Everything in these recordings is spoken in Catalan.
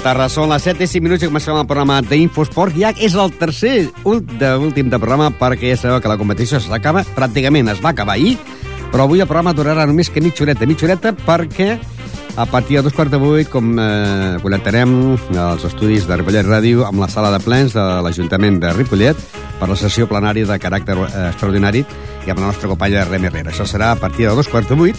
tarda. Són les 7 i 5 minuts i comencem el programa d'Infosport. Ja és el tercer de últim de programa perquè ja sabeu que la competició s'acaba, pràcticament es va acabar ahir, però avui el programa durarà només que mitja horeta, mitja horeta, perquè a partir de dos quarts de vuit com, eh, connectarem els estudis de Ripollet Ràdio amb la sala de plens de l'Ajuntament de Ripollet per la sessió plenària de caràcter eh, extraordinari i amb la nostra companya Rem Herrera. Això serà a partir de dos quarts de vuit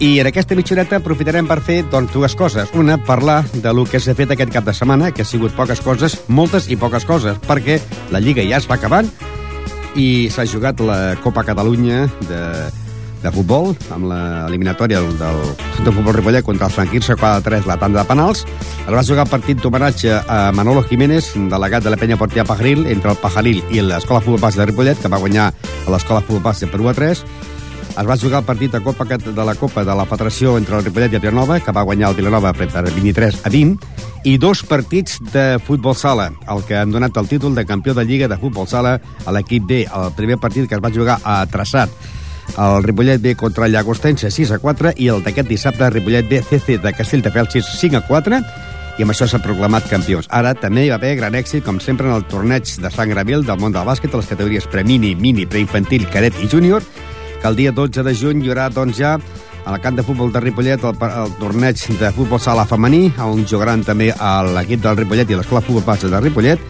i en aquesta mitjoreta aprofitarem per fer doncs, dues coses. Una, parlar de lo que s'ha fet aquest cap de setmana, que ha sigut poques coses, moltes i poques coses, perquè la Lliga ja es va acabant i s'ha jugat la Copa Catalunya de, de futbol, amb l'eliminatòria del, del de Futbol Ripollet contra el Franquirse, 4-3, la tanda de penals. Es va jugar partit d'homenatge a Manolo Jiménez, delegat de la penya Portia Pajaril, entre el Pajaril i l'Escola Futbol de Ripollet, que va guanyar a l'Escola Futbol Base per 1 a 3 es va jugar el partit de, Copa, de la Copa de la Federació entre el Ripollet i el Vilanova, que va guanyar el Vilanova per 23 a 20, i dos partits de futbol sala, el que han donat el títol de campió de Lliga de futbol sala a l'equip B, el primer partit que es va jugar a Traçat. El Ripollet B contra Llagostense 6 a 4 i el d'aquest dissabte Ripollet B CC de Castelldefels 5 a 4 i amb això s'ha proclamat campions. Ara també hi va haver gran èxit, com sempre, en el torneig de Sant Gravil del món del bàsquet, a les categories premini, mini, preinfantil, cadet i júnior, que el dia 12 de juny hi haurà doncs, ja al camp de futbol de Ripollet el, el torneig de futbol sala femení, on jugaran també l'equip del Ripollet i l'escola futbol base de Ripollet,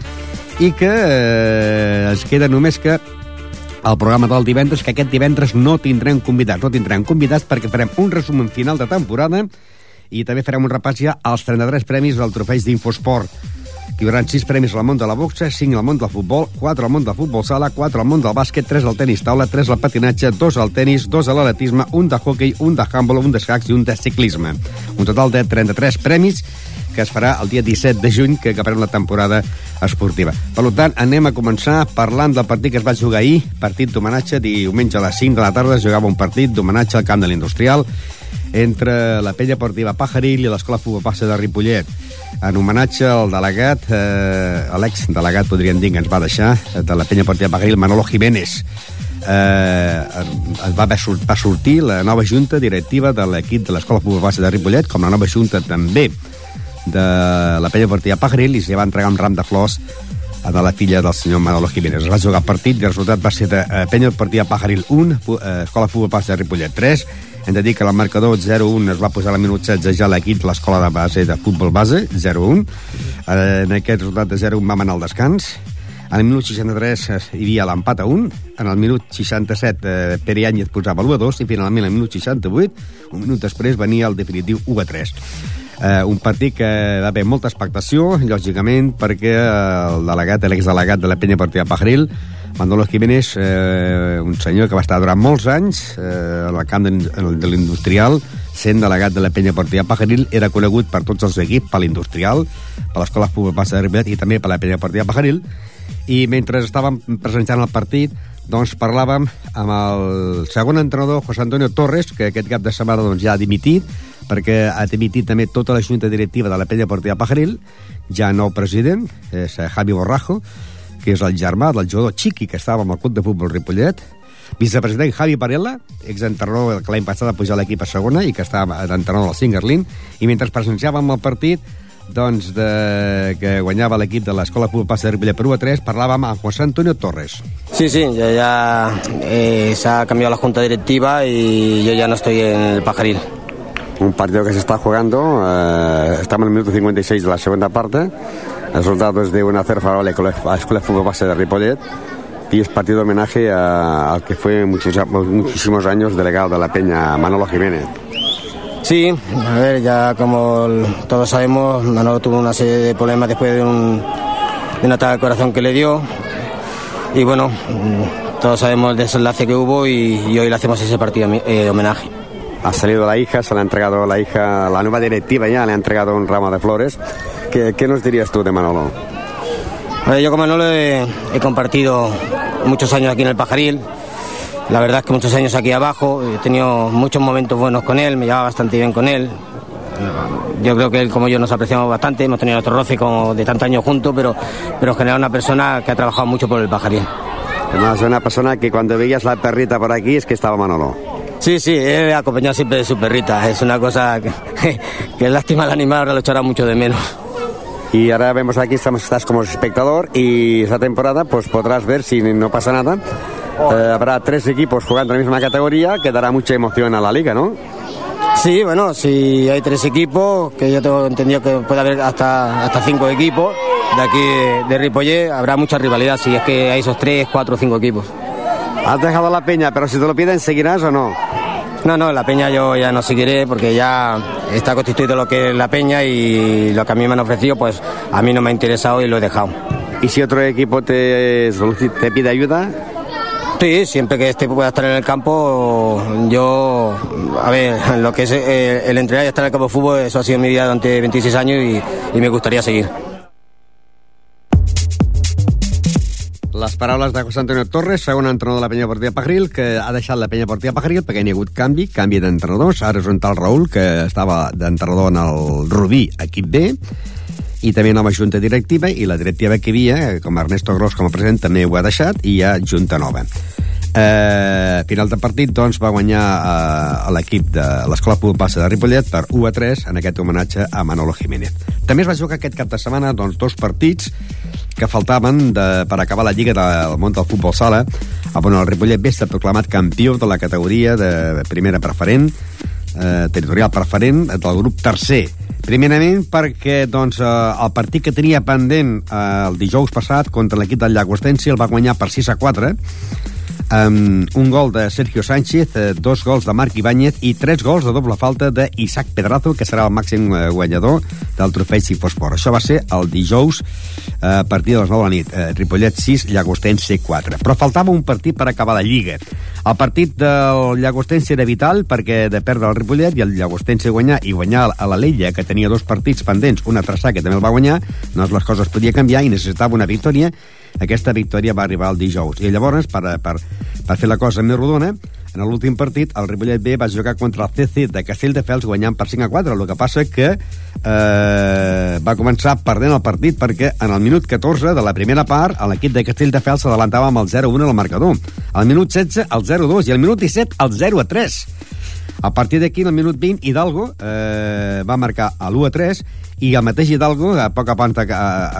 i que eh, es queda només que el programa del divendres, que aquest divendres no tindrem convidats, no tindrem convidats perquè farem un resum final de temporada i també farem un repàs ja als 33 premis del trofeig d'Infosport hi haurà 6 premis al món de la boxa, 5 al món del futbol, 4 al món del futbol sala, 4 al món del bàsquet, 3 al tenis taula, 3 al patinatge, 2 al tenis, 2 a l'atletisme, un de hockey, un de handball, un d'escacs i un de ciclisme. Un total de 33 premis que es farà el dia 17 de juny, que acabarem la temporada esportiva. Per tant, anem a començar parlant del partit que es va jugar ahir, partit d'homenatge, diumenge a les 5 de la tarda es jugava un partit d'homenatge al camp de l'Industrial entre la pella portiva Pajaril i l'Escola Futbol Passa de Ripollet en homenatge al delegat, eh, l'ex-delegat, podríem dir, que ens va deixar, de la penya portiva Pagaril, Manolo Jiménez. Eh, va, va sortir la nova junta directiva de l'equip de l'Escola Base de Ripollet, com la nova junta també de la penya portiva Pajaril, i s'hi va entregar un ram de flors de la filla del senyor Manolo Jiménez. Es va jugar partit i el resultat va ser de eh, penya portiva Pajaril 1, eh, Escola Futbol Base de Ripollet 3, hem de dir que el marcador 0-1 es va posar a la minut 16 ja l'equip de l'escola de base de futbol base, 0-1. En aquest resultat de 0-1 vam anar al descans. En el minut 63 hi havia l'empat a 1. En el minut 67 eh, Pere Áñez posava l'1-2 i finalment en el minut 68, un minut després, venia el definitiu 1-3. Eh, un partit que va haver molta expectació, lògicament, perquè el delegat, l'exdelegat de la penya partida Pajaril, Manolo Jiménez, eh, un senyor que va estar durant molts anys eh, al camp de, de l'industrial, sent delegat de la penya portiva Pajaril, era conegut per tots els equips, per l'industrial, per l'Escola Futbol Passa de Ripollet i també per la penya portiva Pajaril, i mentre estàvem presenciant el partit, doncs parlàvem amb el segon entrenador, José Antonio Torres, que aquest cap de setmana doncs, ja ha dimitit, perquè ha dimitit també tota la junta directiva de la penya portiva Pajaril, ja nou president, és Javi Borrajo, que és el germà del jugador Chiqui, que estava amb el club de futbol Ripollet, vicepresident Javi Parella, exentrenador que l'any passat va pujar l'equip a segona i que estava d'entrenador del Singerlin, i mentre presenciàvem el partit, doncs, de, que guanyava l'equip de l'Escola Futbol Passa de Ripollet per 1 a 3, parlàvem amb José Antonio Torres. Sí, sí, ya, ya eh, se ha cambiado la junta directiva y yo ya no estoy en el Pajaril. Un partido que se está jugando, eh, estamos en el minuto 56 de la segunda parte, El resultado es de un hacer favorable con la Escuela de Fútbol Base de Ripollet y es partido de homenaje a- al que fue muchos, muchísimos años delegado de la Peña, Manolo Jiménez. Sí, a ver, ya como todos sabemos, Manolo tuvo una serie de problemas después de un, de un ataque al corazón que le dio. Y bueno, mm, todos sabemos el desenlace que hubo y, y hoy le hacemos ese partido eh, homenaje. Ha salido la hija, se le ha entregado la hija, la nueva directiva ya le ha entregado un ramo de flores. ¿Qué, qué nos dirías tú de Manolo? Yo con Manolo he, he compartido muchos años aquí en el Pajaril. La verdad es que muchos años aquí abajo. He tenido muchos momentos buenos con él, me llevaba bastante bien con él. Yo creo que él como yo nos apreciamos bastante, hemos tenido otro roce como de tantos años juntos, pero, pero en general una persona que ha trabajado mucho por el Pajaril. Además, una persona que cuando veías la perrita por aquí es que estaba Manolo. Sí, sí, él acompañado siempre de su perrita. Es una cosa que, que es lástima el animal, ahora lo echará mucho de menos. Y ahora vemos aquí, estamos, estás como espectador y esta temporada pues podrás ver si no pasa nada. eh, habrá tres equipos jugando en la misma categoría que dará mucha emoción a la liga, ¿no? Sí, bueno, si hay tres equipos, que yo tengo entendido que puede haber hasta, hasta cinco equipos de aquí de, de Ripollet, habrá mucha rivalidad si es que hay esos tres, cuatro o cinco equipos. Has dejado la peña, pero si te lo piden, ¿seguirás o no? No, no, la peña yo ya no seguiré porque ya está constituido lo que es la peña y lo que a mí me han ofrecido, pues a mí no me ha interesado y lo he dejado. ¿Y si otro equipo te, te pide ayuda? Sí, siempre que este pueda estar en el campo, yo, a ver, lo que es el entrenar y estar en el campo de fútbol, eso ha sido mi vida durante 26 años y, y me gustaría seguir. Les paraules de José Antonio Torres, segon entrenador de la penya Portilla Pajaril, que ha deixat la penya Portilla Pajaril perquè hi ha hagut canvi, canvi d'entrenadors. Ara és un tal Raül, que estava d'entrenador en el Rubí, equip B, i també nova junta directiva, i la directiva que hi havia, com Ernesto Gros com a president, també ho ha deixat, i hi ha junta nova. Eh, final de partit doncs, va guanyar eh, l'equip de l'Escola Futbol Passa de Ripollet per 1 a 3 en aquest homenatge a Manolo Jiménez. També es va jugar aquest cap de setmana doncs, dos partits que faltaven de, per acabar la Lliga del món del futbol sala. On el Ripollet ve està proclamat campió de la categoria de primera preferent eh, territorial preferent del grup tercer. Primerament perquè doncs, eh, el partit que tenia pendent eh, el dijous passat contra l'equip del Llagostensi el va guanyar per 6 a 4 um, un gol de Sergio Sánchez, eh, dos gols de Marc Ibáñez i tres gols de doble falta d'Isaac Pedrazo, que serà el màxim eh, guanyador del trofei Cifosport. Això va ser el dijous eh, a partir de les 9 de la nit. Ripollet 6, Llagostense 4. Però faltava un partit per acabar la Lliga. El partit del Llagostense era vital perquè de perdre el Ripollet i el Llagostense guanyar i guanyar a la Lella, que tenia dos partits pendents, una traçà que també el va guanyar, doncs les coses podia canviar i necessitava una victòria aquesta victòria va arribar el dijous. I llavors, per, per, per fer la cosa més rodona, en l'últim partit, el Ripollet B va jugar contra el CC de Castelldefels guanyant per 5 a 4. El que passa que eh, va començar perdent el partit perquè en el minut 14 de la primera part l'equip de Castelldefels s'adelantava amb el 0-1 al marcador. Al minut 16 el 0-2 i al minut 17 el 0-3. A partir d'aquí, en el minut 20, Hidalgo eh, va marcar l'1-3 i el mateix Hidalgo, a poc a poc,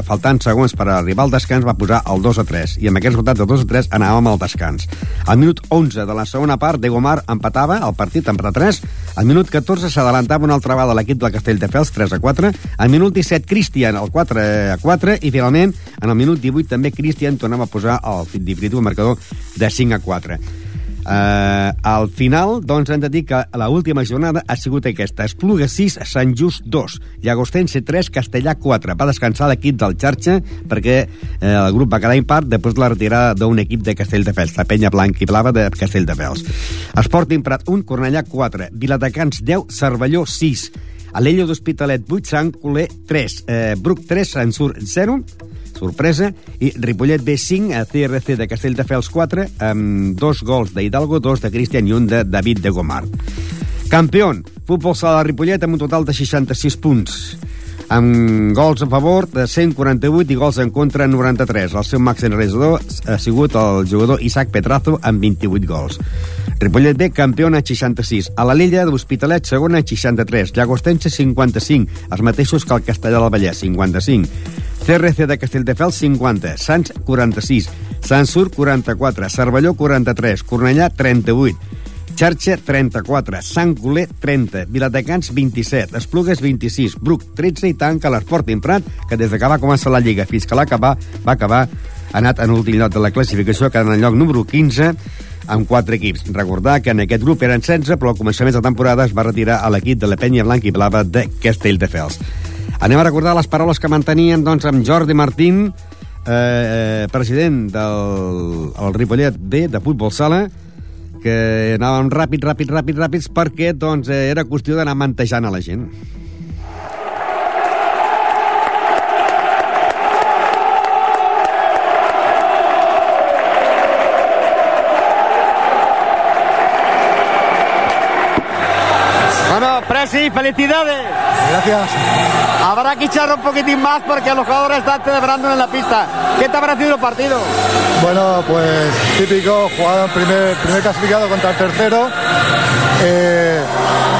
faltant segons per arribar al descans, va posar el 2 a 3. I amb aquest resultat de 2 a 3 anàvem al descans. Al minut 11 de la segona part, de Gomar empatava el partit, empat a 3. Al minut 14 s'adelantava una altra vegada l'equip del Castelldefels, 3 a 4. Al minut 17, Cristian, el 4 a 4. I finalment, en el minut 18, també Cristian tornava a posar el definitiu marcador de 5 a 4. Uh, al final, doncs, hem de dir que la última jornada ha sigut aquesta. Espluga 6, Sant Just 2. Llagostense 3, Castellà 4. Va descansar l'equip del Xarxa perquè eh, el grup va quedar impart després de la retirada d'un equip de Castelldefels, la penya blanca i blava de Castelldefels. Esport Imprat 1, Cornellà 4. Viladecans 10, Cervelló 6. Alella d'Hospitalet 8, Sant Coler 3. Eh, Bruc 3, Sant Sur 0 sorpresa, i Ripollet B5 a CRC de Castelldefels 4 amb dos gols d'Hidalgo, dos de Cristian i un de David de Gomar. Campió, futbol sala de Ripollet amb un total de 66 punts amb gols a favor de 148 i gols en contra 93. El seu màxim realitzador ha sigut el jugador Isaac Petrazo amb 28 gols. Ripollet B, campió a 66. A la Lilla de l'Hospitalet, segona a 63. Llagostense, 55. Els mateixos que el Castellà del Vallès, 55. CRC de Castelldefels, 50. Sants, 46. Sant Sur, 44. Cervelló, 43. Cornellà, 38. Xarxa, 34. Sant Coler, 30. Viladecans, 27. Esplugues, 26. Bruc, 13. I tanca l'Esport Imprat, que des que va començar la Lliga fins que l'acabar, va acabar, ha anat en l'últim lloc de la classificació, quedant en lloc número 15, amb quatre equips. Recordar que en aquest grup eren 16, però al començament de temporada es va retirar a l'equip de la penya blanca i blava de Castelldefels. Anem a recordar les paraules que mantenien doncs, amb Jordi Martín, eh, president del el Ripollet B de futbol sala, que anàvem ràpid, ràpid, ràpid, ràpids, perquè doncs, era qüestió d'anar mantejant a la gent. Bueno, Presi, felicidades. Gracias. Habrá que echar un poquitín más porque los jugadores están celebrando en la pista. ¿Qué te ha parecido el partido? Bueno, pues típico, jugado en primer, primer clasificado contra el tercero. Eh,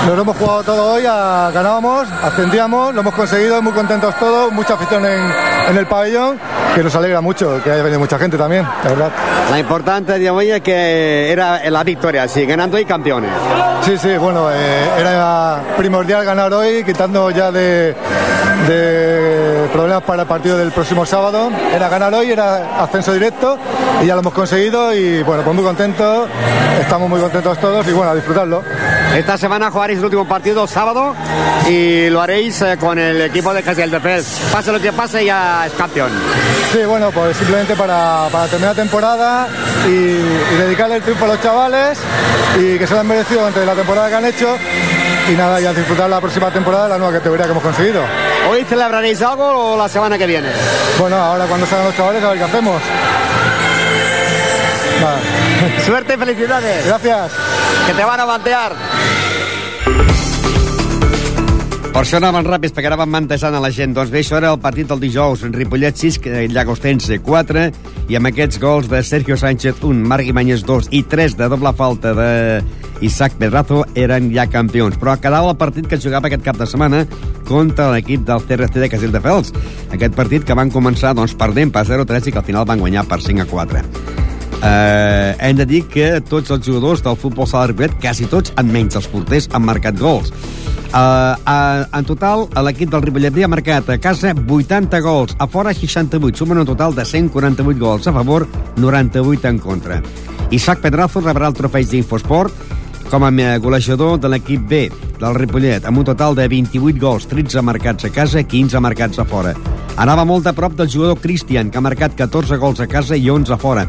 nos lo hemos jugado todo hoy, a, ganábamos, ascendíamos, lo hemos conseguido, muy contentos todos, mucha afición en, en, el pabellón, que nos alegra mucho que haya venido mucha gente también, la verdad. La importante de hoy es que era la victoria, sí, ganando y campeones. Sí, sí, bueno, eh, era primordial ganar hoy, quitando ya de, de problemas para el partido del próximo sábado. Era ganar hoy, era ascenso directo y ya lo hemos conseguido y bueno, pues muy contentos, estamos muy contentos todos y bueno, a disfrutarlo. Esta semana jugaréis el último partido sábado y lo haréis eh, con el equipo de Casiel de Fez. Pase lo que pase, ya es campeón. Sí, bueno, pues simplemente para, para terminar la temporada y, y, dedicarle el triunfo a los chavales y que se lo han merecido durante la temporada que han hecho y nada, ya disfrutar la próxima temporada de la nueva categoría que hemos conseguido. ¿Hoy celebraréis algo o la semana que viene? Bueno, ahora cuando salgan los chavales a ver qué hacemos. Va. Suerte y felicidades. Gracias. Que te van a bantear. Per això anàvem ràpids, perquè anàvem mantejant a la gent. Doncs bé, això era el partit del dijous. Ripollet 6, Llagostense 4, i amb aquests gols de Sergio Sánchez 1, Marc Ibáñez 2 i 3 de doble falta de Isaac Pedrazo eren ja campions. Però quedava el partit que jugava aquest cap de setmana contra l'equip del CRC de Castelldefels. Aquest partit que van començar doncs, perdent per 0-3 i que al final van guanyar per 5 a 4. Uh, hem de dir que tots els jugadors del futbol sala de Ripollet, quasi tots, en menys els porters, han marcat gols. Uh, uh, en total, l'equip del Ripollet B ha marcat a casa 80 gols, a fora 68, sumen un total de 148 gols a favor, 98 en contra. Isaac Pedrazo rebrà el trofeig d'Infosport com a golejador de l'equip B del Ripollet, amb un total de 28 gols, 13 marcats a casa, 15 marcats a fora. Anava molt a prop del jugador Cristian, que ha marcat 14 gols a casa i 11 a fora.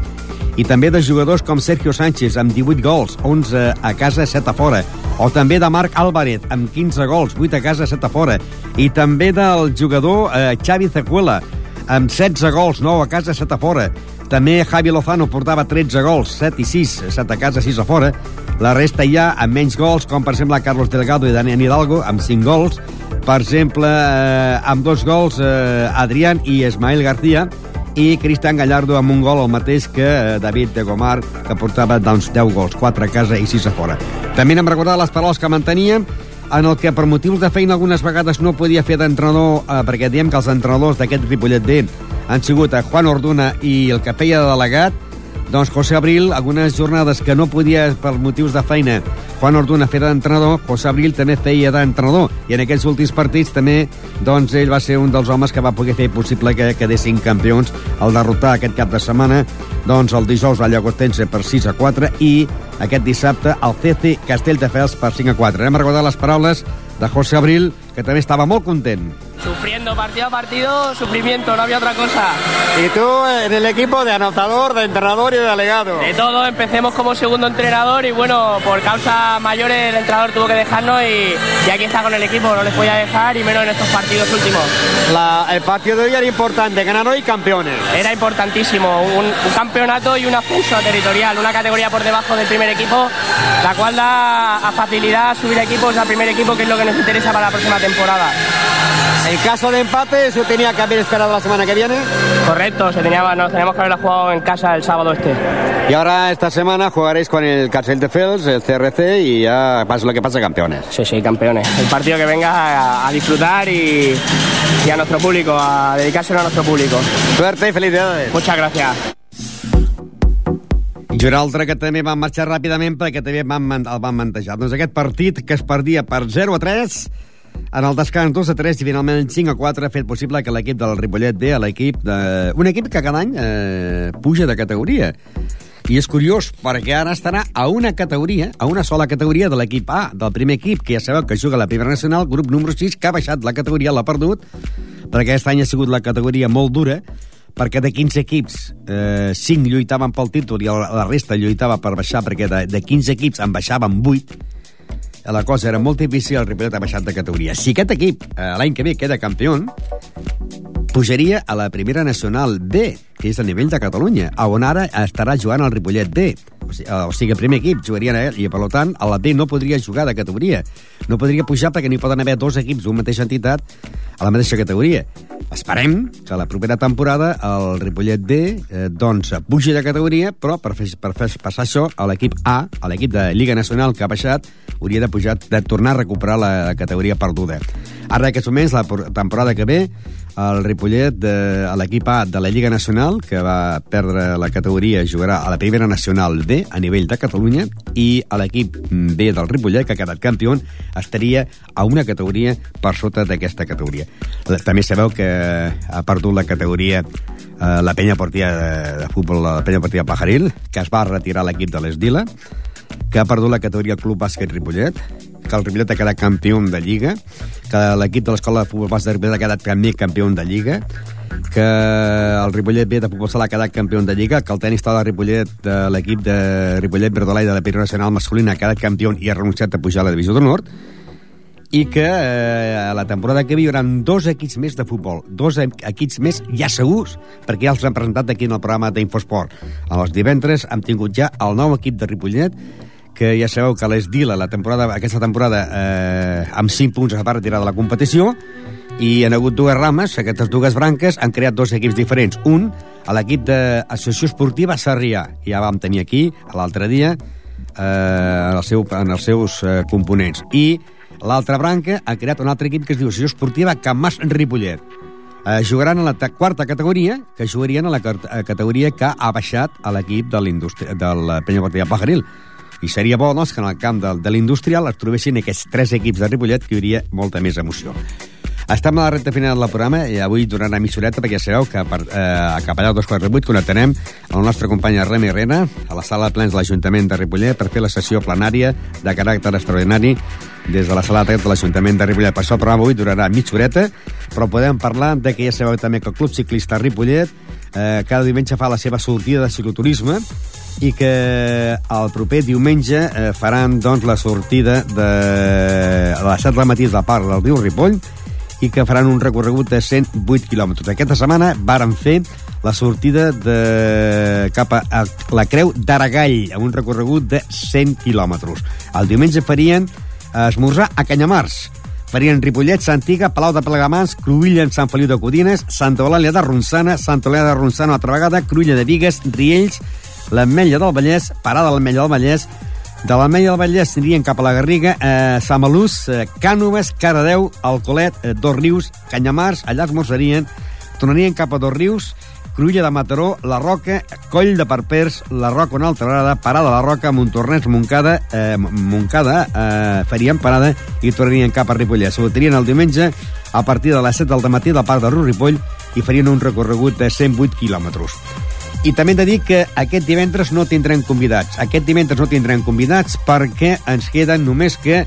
I també de jugadors com Sergio Sánchez amb 18 gols, 11 a casa, 7 a fora, o també de Marc Álvarez amb 15 gols, 8 a casa, 7 a fora, i també del jugador eh, Xavi Zecuela amb 16 gols, 9 a casa, 7 a fora. També Javi Lozano portava 13 gols, 7 i 6, 7 a casa, 6 a fora. La resta ja amb menys gols, com per exemple Carlos Delgado i Daniel Hidalgo, amb 5 gols. Per exemple, eh, amb dos gols, eh, Adrián i Ismael García, i Cristian Gallardo amb un gol el mateix que David de Gomar, que portava doncs, 10 gols, 4 a casa i 6 a fora. També n'hem recordat les paraules que manteníem en el que per motius de feina algunes vegades no podia fer d'entrenador, eh, perquè diem que els entrenadors d'aquest Ripollet D han sigut a Juan Orduna i el que feia de delegat, doncs José Abril, algunes jornades que no podia per motius de feina Juan Orduna fer d'entrenador, José Abril també feia d'entrenador, i en aquests últims partits també, doncs ell va ser un dels homes que va poder fer possible que quedessin campions al derrotar aquest cap de setmana doncs el dijous a Llagostense per 6 a 4 i aquest dissabte al CC Castelldefels per 5 a 4. Anem a recordar les paraules de José Abril, que també estava molt content. Sufriendo partido a partido, sufrimiento, no había otra cosa. ¿Y tú en el equipo de anotador, de entrenador y de delegado? De todo, empecemos como segundo entrenador y bueno, por causa mayores el entrenador tuvo que dejarnos y, y aquí está con el equipo, no les podía dejar y menos en estos partidos últimos. La, el partido de hoy era importante, ganar hoy campeones. Era importantísimo, un, un campeonato y un ascenso territorial, una categoría por debajo del primer equipo, la cual da a facilidad subir equipos al primer equipo, que es lo que nos interesa para la próxima temporada. En caso de empate, ¿se tenía que haber esperado la semana que viene? Correcto, se tenía, nos teníamos que haberla jugado en casa el sábado este. Y ahora esta semana jugaréis con el Carcel de Fels, el CRC, y ya pasa lo que pasa, campeones. Sí, sí, campeones. El partido que venga a, a disfrutar y, y, a nuestro público, a dedicárselo a nuestro público. Suerte y felicidades. Muchas gracias. I un altre que també va marxar ràpidament perquè també van, el van mantejar. Doncs aquest partit que es perdia per 0 a 3 en el descans 2 a 3 i finalment 5 a 4 ha fet possible que l'equip del Ripollet ve a l'equip de... un equip que cada any eh, puja de categoria. I és curiós, perquè ara estarà a una categoria, a una sola categoria de l'equip A, del primer equip, que ja sabeu que juga a la primera nacional, grup número 6, que ha baixat la categoria, l'ha perdut, perquè aquest any ha sigut la categoria molt dura, perquè de 15 equips, eh, 5 lluitaven pel títol i la resta lluitava per baixar, perquè de, de 15 equips en baixaven 8, la cosa era molt difícil, el Ripollet ha baixat de categoria. Si aquest equip eh, l'any que ve queda campió, pujaria a la primera nacional B, que és a nivell de Catalunya, on ara estarà jugant el Ripollet B. O sigui, o sigui primer equip jugarien a ell, i per tant, a la B no podria jugar de categoria. No podria pujar perquè n'hi poden haver dos equips d'una mateixa entitat a la mateixa categoria. Esperem que la propera temporada el Ripollet B eh, doncs pugi de categoria, però per, fer, per fer passar això a l'equip A, a l'equip de Lliga Nacional que ha baixat, hauria de pujar de tornar a recuperar la categoria perduda. Ara, en aquests moments, la temporada que ve, el Ripollet, de, a l'equip A de la Lliga Nacional, que va perdre la categoria, jugarà a la primera nacional B, a nivell de Catalunya, i a l'equip B del Ripollet, que ha quedat campió, estaria a una categoria per sota d'aquesta categoria. També sabeu que ha perdut la categoria eh, la penya portia de, de futbol, la penya portia Pajaril, que es va retirar l'equip de l'Esdila, que ha perdut la categoria Club Bàsquet Ripollet, que el Ripollet ha quedat campió de Lliga, que l'equip de l'Escola de Futbol de Ripollet ha quedat també campió de Lliga, que el Ripollet B de futbol sala ha quedat campió de Lliga, que el tenis de Ripollet, l'equip de Ripollet Verdolai de la Pirona Nacional Masculina ha quedat campió i ha renunciat a pujar a la divisió del nord, i que eh, la temporada que ve hi haurà dos equips més de futbol, dos equips més ja segurs, perquè ja els han presentat aquí en el programa d'Infosport. Els divendres hem tingut ja el nou equip de Ripollet, que ja sabeu que l'Esdila la temporada, aquesta temporada eh, amb 5 punts es va retirar de la competició i hi ha hagut dues rames, aquestes dues branques han creat dos equips diferents. Un, a l'equip d'Associació Esportiva Sarrià, ja vam tenir aquí l'altre dia eh, en, el seu, en els seus eh, components. I l'altra branca ha creat un altre equip que es diu Associació Esportiva Camàs Ripollet. Eh, jugaran a la quarta categoria, que jugarien a la categoria que ha baixat a l'equip de, de la Penya Partida Pajaril i seria bo doncs, que en el camp de, de l'industrial es trobessin aquests tres equips de Ripollet que hi hauria molta més emoció. Estem a la recta final del programa i avui durant la mitjoreta perquè sabeu que per, eh, a Capellà 248 connectarem el nostre company Remi Herrera a la sala de plens de l'Ajuntament de Ripollet per fer la sessió plenària de caràcter extraordinari des de la sala de de l'Ajuntament de Ripollet. Per això el programa avui durarà mitja horeta, però podem parlar de que ja sabeu també que el Club Ciclista Ripollet eh, cada diumenge fa la seva sortida de cicloturisme i que el proper diumenge eh, faran doncs, la sortida de, a les 7 del matí de part del riu Ripoll i que faran un recorregut de 108 quilòmetres. Aquesta setmana varen fer la sortida de cap a la Creu d'Aragall, amb un recorregut de 100 quilòmetres. El diumenge farien esmorzar a Canyamars, farien Ripollet, Santiga, Palau de Plegamans, Cruïlla en Sant Feliu de Codines, Santa Eulàlia de Ronçana, Santa Eulàlia de Ronçana una altra vegada, Cruïlla de Vigues, Riells, l'Ametlla del Vallès, parada a l'Ametlla del Vallès, de l'Ametlla del Vallès anirien cap a la Garriga, eh, Samalús, eh, Cànoves, Caradeu, Alcolet, eh, Dos Rius, Canyamars, allà es mossarien, tornarien cap a Dos Rius, Cruïlla de Mataró, La Roca, Coll de Parpers, La Roca una altra vegada, Parada la Roca, Montornès, Moncada, eh, Moncada, eh, farien parada i tornarien cap a Ripollet. Sortirien el diumenge a partir de les 7 del matí del parc de Ripoll i farien un recorregut de 108 quilòmetres. I també hem de dir que aquest divendres no tindrem convidats. Aquest divendres no tindrem convidats perquè ens queden només que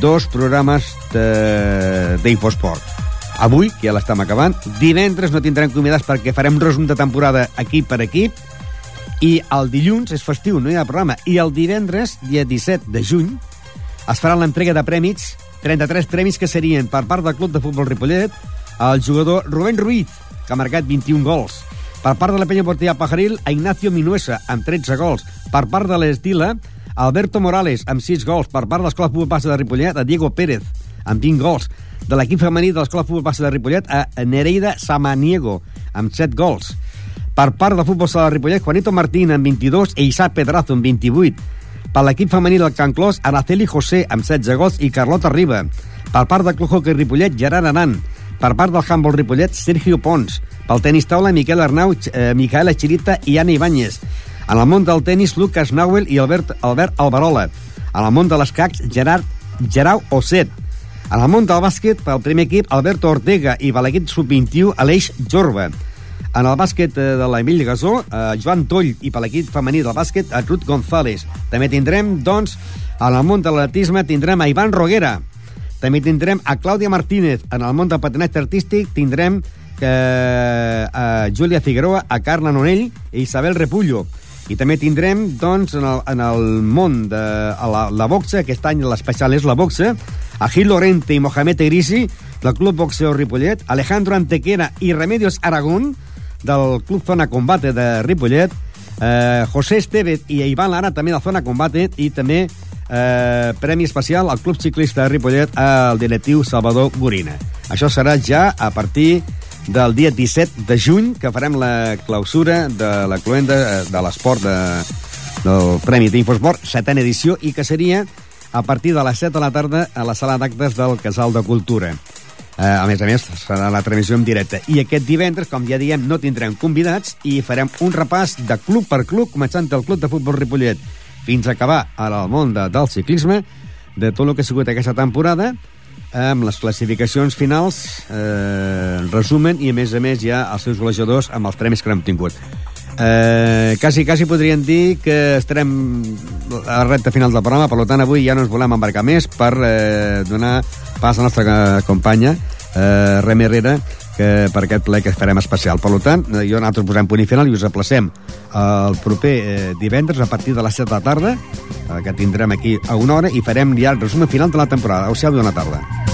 dos programes d'Infosport. Avui, que ja l'estem acabant, divendres no tindrem convidats perquè farem resum de temporada equip per equip, i el dilluns és festiu, no hi ha programa, i el divendres, dia 17 de juny, es farà l'entrega de prèmits, 33 premis que serien per part del Club de Futbol Ripollet, el jugador Rubén Ruiz, que ha marcat 21 gols, per part de la penya portilla Pajaril, a Ignacio Minuesa, amb 13 gols. Per part de l'Estila, Alberto Morales, amb 6 gols. Per part de l'Escola Passa de Ripollet, a Diego Pérez, amb 20 gols. De l'equip femení de l'Escola Futbol Passa de Ripollet, a Nereida Samaniego, amb 7 gols. Per part del futbol sala de Ripollet, Juanito Martín, amb 22, e Isaac Pedrazo, amb 28. Per l'equip femení del Can Clos, Araceli José, amb 16 gols, i Carlota Riba. Per part del Club Hockey Ripollet, Gerard Aran. Per part del Handball Ripollet, Sergio Pons. Pel tenis taula, Miquel Arnau, eh, Micaela Chirita i Anna Ibáñez. En el món del tenis, Lucas Nauel i Albert, Albert Alvarola. En el món de l'escacs, Gerard Gerau Osset. En el món del bàsquet, pel primer equip, Alberto Ortega i l'equip sub-21, Aleix Jorba. En el bàsquet eh, de l'Emili Gasó, eh, Joan Toll i per l'equip femení del bàsquet, a Ruth González. També tindrem, doncs, en el món de l'atletisme tindrem a Ivan Roguera. També tindrem a Clàudia Martínez. En el món del patinatge artístic tindrem eh, a Júlia Figueroa, a Carla Nonell i Isabel Repullo. I també tindrem, doncs, en el, en el món de la, la boxa, aquest any l'especial és la boxa, a Gil Lorente i Mohamed Egrisi, del Club Boxeo Ripollet, Alejandro Antequera i Remedios Aragón, del Club Zona Combate de Ripollet, eh, José Estevez i Ivan Lara, també de Zona Combate, i també eh, premi especial al Club Ciclista de Ripollet al directiu Salvador Gorina. Això serà ja a partir del dia 17 de juny, que farem la clausura de la cluenda eh, de l'esport de, del Premi d'Infosport, setena edició, i que seria a partir de les 7 de la tarda a la sala d'actes del Casal de Cultura. Eh, a més a més, serà la transmissió en directe. I aquest divendres, com ja diem, no tindrem convidats i farem un repàs de club per club, començant del Club de Futbol Ripollet fins a acabar al món de, del ciclisme, de tot el que ha sigut aquesta temporada, amb les classificacions finals, eh, resumen, i a més a més ja els seus golejadors amb els premis que hem tingut. Eh, quasi, quasi podríem dir que estarem a la recta final del programa, per tant avui ja no ens volem embarcar més per eh, donar pas a la nostra companya eh, Remi Herrera que per aquest ple que farem especial. Per tant, eh, jo nosaltres posem punt i final i us aplacem el proper eh, divendres a partir de les 7 de la tarda, eh, que tindrem aquí a una hora, i farem ja el resum final de la temporada. Au, siau, bona tarda.